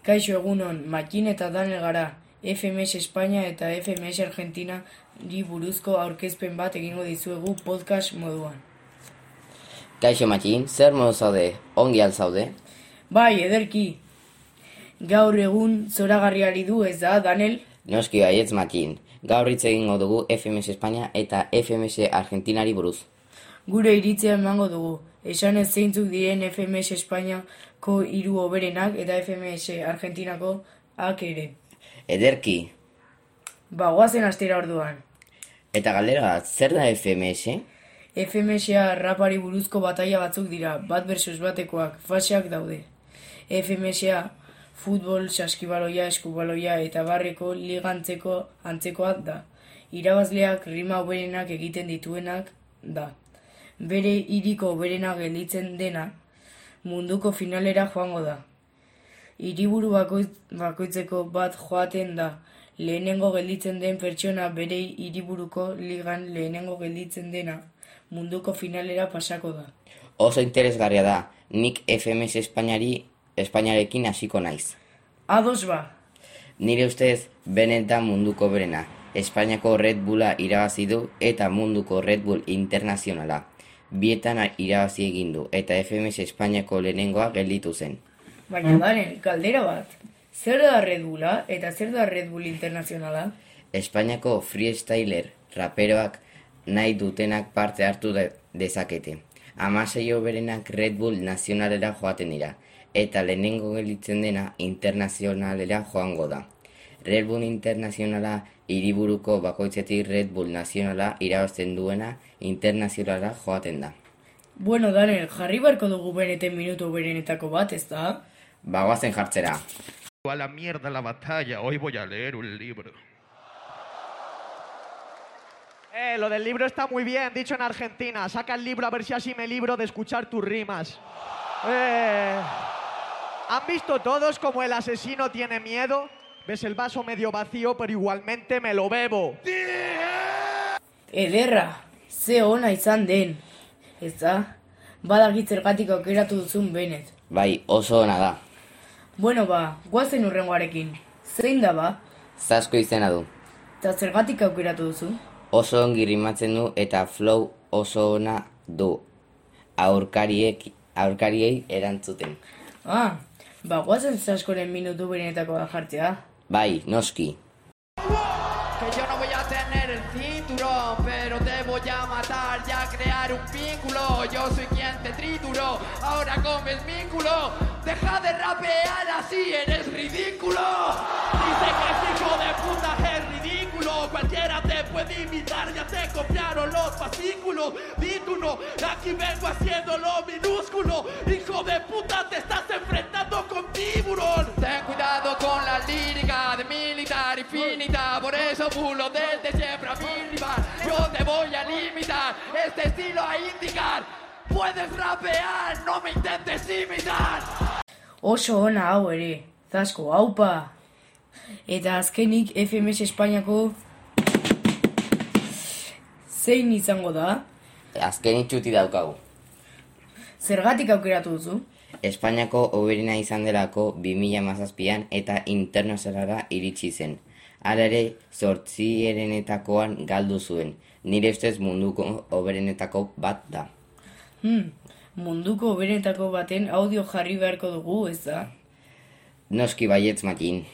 Kaixo egunon, Makin eta Danel gara, FMS Espainia eta FMS Argentina buruzko aurkezpen bat egingo dizuegu podcast moduan. Kaixo Makin, zer modu zaude, ongi alzaude? Bai, ederki, gaur egun zoragarriari du ez da, Danel? Noski baietz Makin, gaur hitz egingo dugu FMS Espainia eta FMS Argentinari buruz. Gure iritzea emango dugu, esan ez zeintzuk diren FMS Espainiako hiru oberenak eta FMS Argentinako ak ere. Ederki, Ba, guazen astera orduan. eta galdera zer da FMS? FMSa rapari buruzko bataia batzuk dira, bat versus batekoak, faseak daude. FMSa futbol, saskibaloia, eskubaloia eta barreko ligantzeko antzekoak da. Irabazleak rima hoberenak egiten dituenak da. Bere hiriko hoberena gelditzen dena, munduko finalera joango da. Hiriburu bakoitz, bakoitzeko bat joaten da. Lehenengo gelditzen den pertsona bere hiriburuko ligan lehenengo gelditzen dena munduko finalera pasako da. Oso interesgarria da, nik FMS Espainiari Espainiarekin hasiko naiz. Ados ba, Nire ustez, benetan munduko berena. Espainiako Red Bulla irabazi du eta munduko Red Bull Internazionala. Bietan irabazi egin du eta FMS Espainiako lehenengoa gelditu zen. baina daren, galdera bat. Zer da Red Bulla eta zer da Red Bull Internazionala? Espainiako freestyler raperoak nahi dutenak parte hartu de dezakete. Amasei berenak Red Bull nazionalera joaten dira, eta lehenengo gelditzen dena internazionalera joango da. Red Bull internazionala hiriburuko bakoitzetik Red Bull nazionala irabazten duena internazionala joaten da. Bueno, Daniel, jarri barko dugu beneten minutu berenetako bat, ez da? Bagoazen jartzera. A la mierda la batalla, hoy voy a leer un libro. Eh, lo del libro está muy bien, dicho en Argentina. Saca el libro a ver si así me libro de escuchar tus rimas. Eh, ¿Han visto todos como el asesino tiene miedo? Ves el vaso medio vacío, pero igualmente me lo bebo. Ederra, ze ona izan den, ez da? Badakit zergatik aukeratu duzun benet. Bai, oso ona da. Bueno ba, guazen urrengoarekin. Zein da ba? Zasko izena du. Eta zergatik aukeratu duzu? Oso ongi rimatzen du eta flow oso ona du. Aurkariek, aurkariei erantzuten. Ah, ba guazen zaskoren minutu berenetakoa jartzea. Bai, noski. Que yo no voy a tener el cinturón, pero te voy a matar y a crear un vínculo. Yo soy quien te trituró, ahora comes vínculo. Deja de rapear así, eres ridículo. Dice que este hijo de puta es ridículo. Cualquiera te puede imitar, ya te copiaron los fascículos. Di tú no, aquí vengo haciendo lo minúsculo. Hijo de puta, te estás enfrentando infinita. Por eso bulo desde siempre a mi rival. Yo te voy a limitar este estilo a indicar. Puedes rapear, no me intentes imitar. Oso ona hau ere, zasko, haupa! Eta azkenik FMS Espainiako zein izango da? Azken itxuti daukagu. Zergatik aukeratu duzu? Espainiako oberena izan delako 2017an eta internazionala iritsi zen. Hala ere, zortzierenetakoan galdu zuen. Nire ustez munduko oberenetako bat da. Hmm, munduko berenetako baten audio jarri beharko dugu, ez da? Noski baietz makin.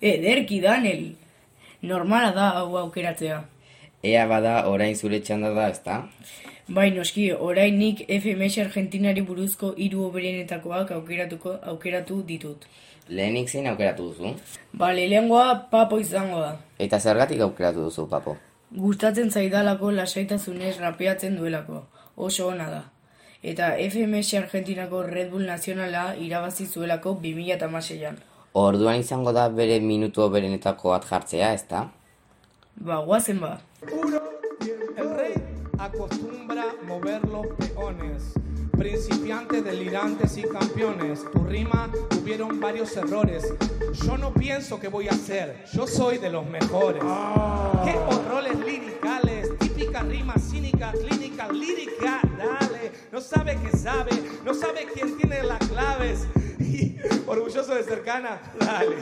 Ederki, Daniel! Normala da hau aukeratzea. Ea bada orain zure txanda da, ezta? Bai, noski, orain nik FMS Argentinari buruzko hiru oberenetakoak aukeratuko aukeratu ditut. Lehenik zein aukeratu duzu? Ba, lehengoa papo izango da. Eta zergatik aukeratu duzu, papo? Gustatzen zaidalako lasaitasunez rapeatzen duelako. Oso ona da. Eta FMS Argentinako Red Bull Nazionala irabazi zuelako 2006an. Orduan izango da bere minutu berenetako bat jartzea, ezta? Ba, guazen ba. El rey acostumbra mover los peones. Principiantes, delirantes y campeones. Tu rima tuvieron varios errores. Yo no pienso que voy a hacer. Yo soy de los mejores. Qué horrores liricales. Típica rima cínica, clínica, lírica. Dale. No sabe qué sabe. No sabe quién tiene las claves. Orgulloso de cercana. Dale.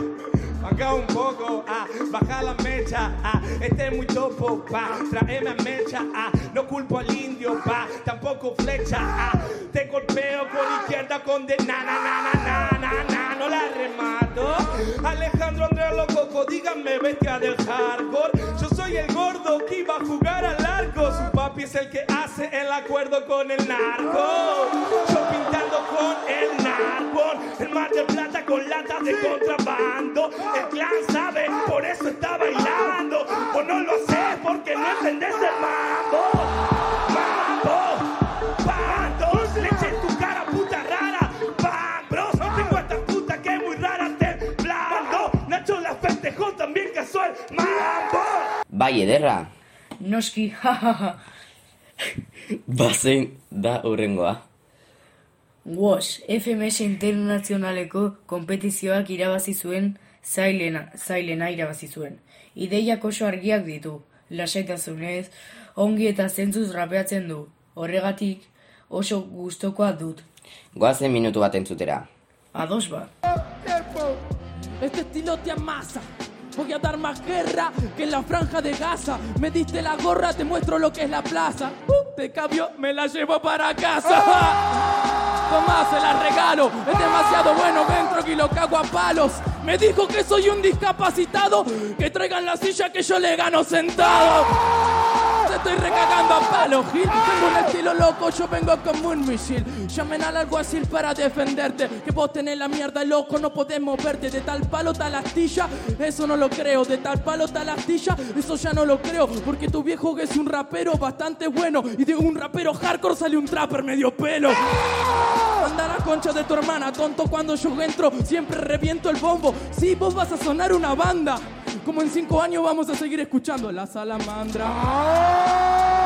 Acá un poco, ah, baja la mecha, ah, este es muy topo, pa, traeme a mecha, ah, no culpo al indio, pa, tampoco flecha, ah, te golpeo con izquierda con de na na na na na na no la remato. Alejandro Andrea Lococo, díganme bestia del hardcore, yo soy el gordo que iba a jugar al arco, su papi es el que hace el acuerdo con el narco, yo pintando con el narco, mar de plata con latas de contrabando, el clan sabe, por eso está bailando, o no lo sé porque no entendés el mambo, mambo, bando, leche en tu cara puta rara, bam, bros, tengo esta puta que es muy rara temblando, Nacho la festejó también casual, mambo. Bai, ederra! Noski, jajaja. Bazein da urrengoa. WOS, FMS Internazionaleko kompetizioak irabazi zuen zailena, zailena irabazi zuen. Ideiak oso argiak ditu, lasaitasunez, ongi eta zentzuz rapeatzen du. Horregatik oso gustokoa dut. Goazen minutu bat entzutera. Ados ba. Este estilo te amasa. Voy a dar más guerra que en la franja de Gaza. Me diste la gorra, te muestro lo que es la plaza. Uh, te cambio, me la llevo para casa. Tomá, se la regalo. Es demasiado bueno, dentro y lo cago a palos. Me dijo que soy un discapacitado. Que traigan la silla que yo le gano sentado. Estoy recagando a palos, Gil. Tengo un estilo loco, yo vengo como un misil. Llamen al alguacil para defenderte. Que vos tenés la mierda loco, no podés moverte. De tal palo, tal astilla, eso no lo creo. De tal palo, tal astilla, eso ya no lo creo. Porque tu viejo es un rapero bastante bueno. Y de un rapero hardcore sale un trapper medio pelo. Anda la concha de tu hermana, tonto cuando yo entro, siempre reviento el bombo. Sí, vos vas a sonar una banda. Como en cinco años vamos a seguir escuchando la salamandra.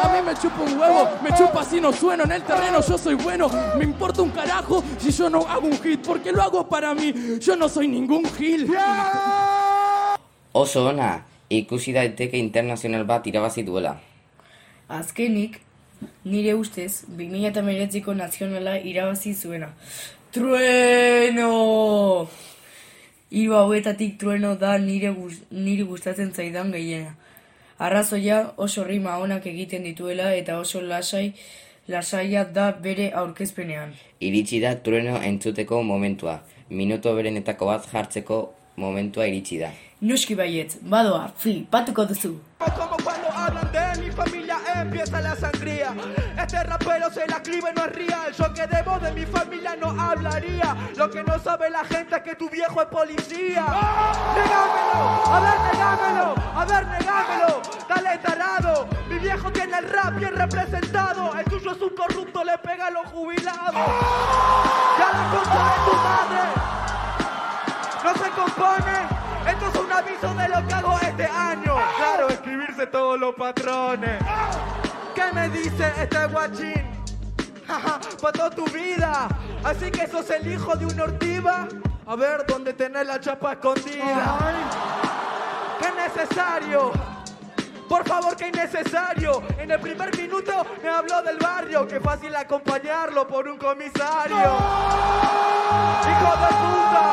A mí me chupa un huevo, me chupa si no sueno en el terreno, yo soy bueno. Me importa un carajo si yo no hago un hit, porque lo hago para mí. Yo no soy ningún gil. Oso ona, ikusi daiteke internazional bat irabazi duela. Azkenik, nire ustez, 2008ko nazionala irabazi zuena. Trueno! Hiru hauetatik trueno da nire, guz, nire gustatzen zaidan gehiena. Arrazoia oso rima onak egiten dituela eta oso lasai lasaia da bere aurkezpenean. Iritsi da trueno entzuteko momentua. Minutu berenetako bat jartzeko momentua iritsi da. Nuski baietz, badoa, flipatuko duzu. Como cuando hablan de mi familia empieza la sangría. Este rapero se la escribe, no es real. Yo que debo de mi familia no hablaría. Lo que no sabe la gente es que tu viejo es policía. Negámelo, a ver, negámelo, a ver, negámelo. Viejo tiene el rap bien representado. El tuyo es un corrupto, le pega a los jubilados. Ya la concha de tu madre no se compone. Esto es un aviso de lo que hago este año. Claro, escribirse todos los patrones. ¿Qué me dice este guachín? Jaja, pa' toda tu vida. Así que sos el hijo de un ortiva. A ver, ¿dónde tenés la chapa escondida? ¡Qué necesario! Por favor, qué innecesario. En el primer minuto me habló del barrio. Qué fácil acompañarlo por un comisario. ¡Hijo de puta!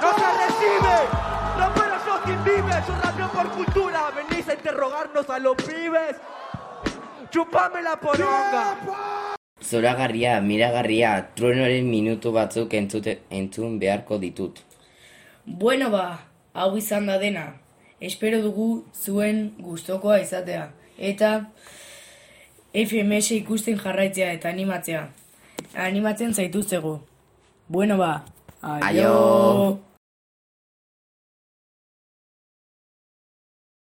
¡No se recibe! ¡Rapero Joaquín vive! Yo rapeo por cultura. Venís a interrogarnos a los pibes. ¡Chupame la poronga! Zoragarria, miragarria, truenoren minutu batzuk entzute, entzun beharko ditut. Bueno ba, hau izan da dena. Espero dugu zuen gustokoa izatea. Eta FMS ikusten jarraitzea eta animatzea. Animatzen zaituztegu. Bueno ba, Aio!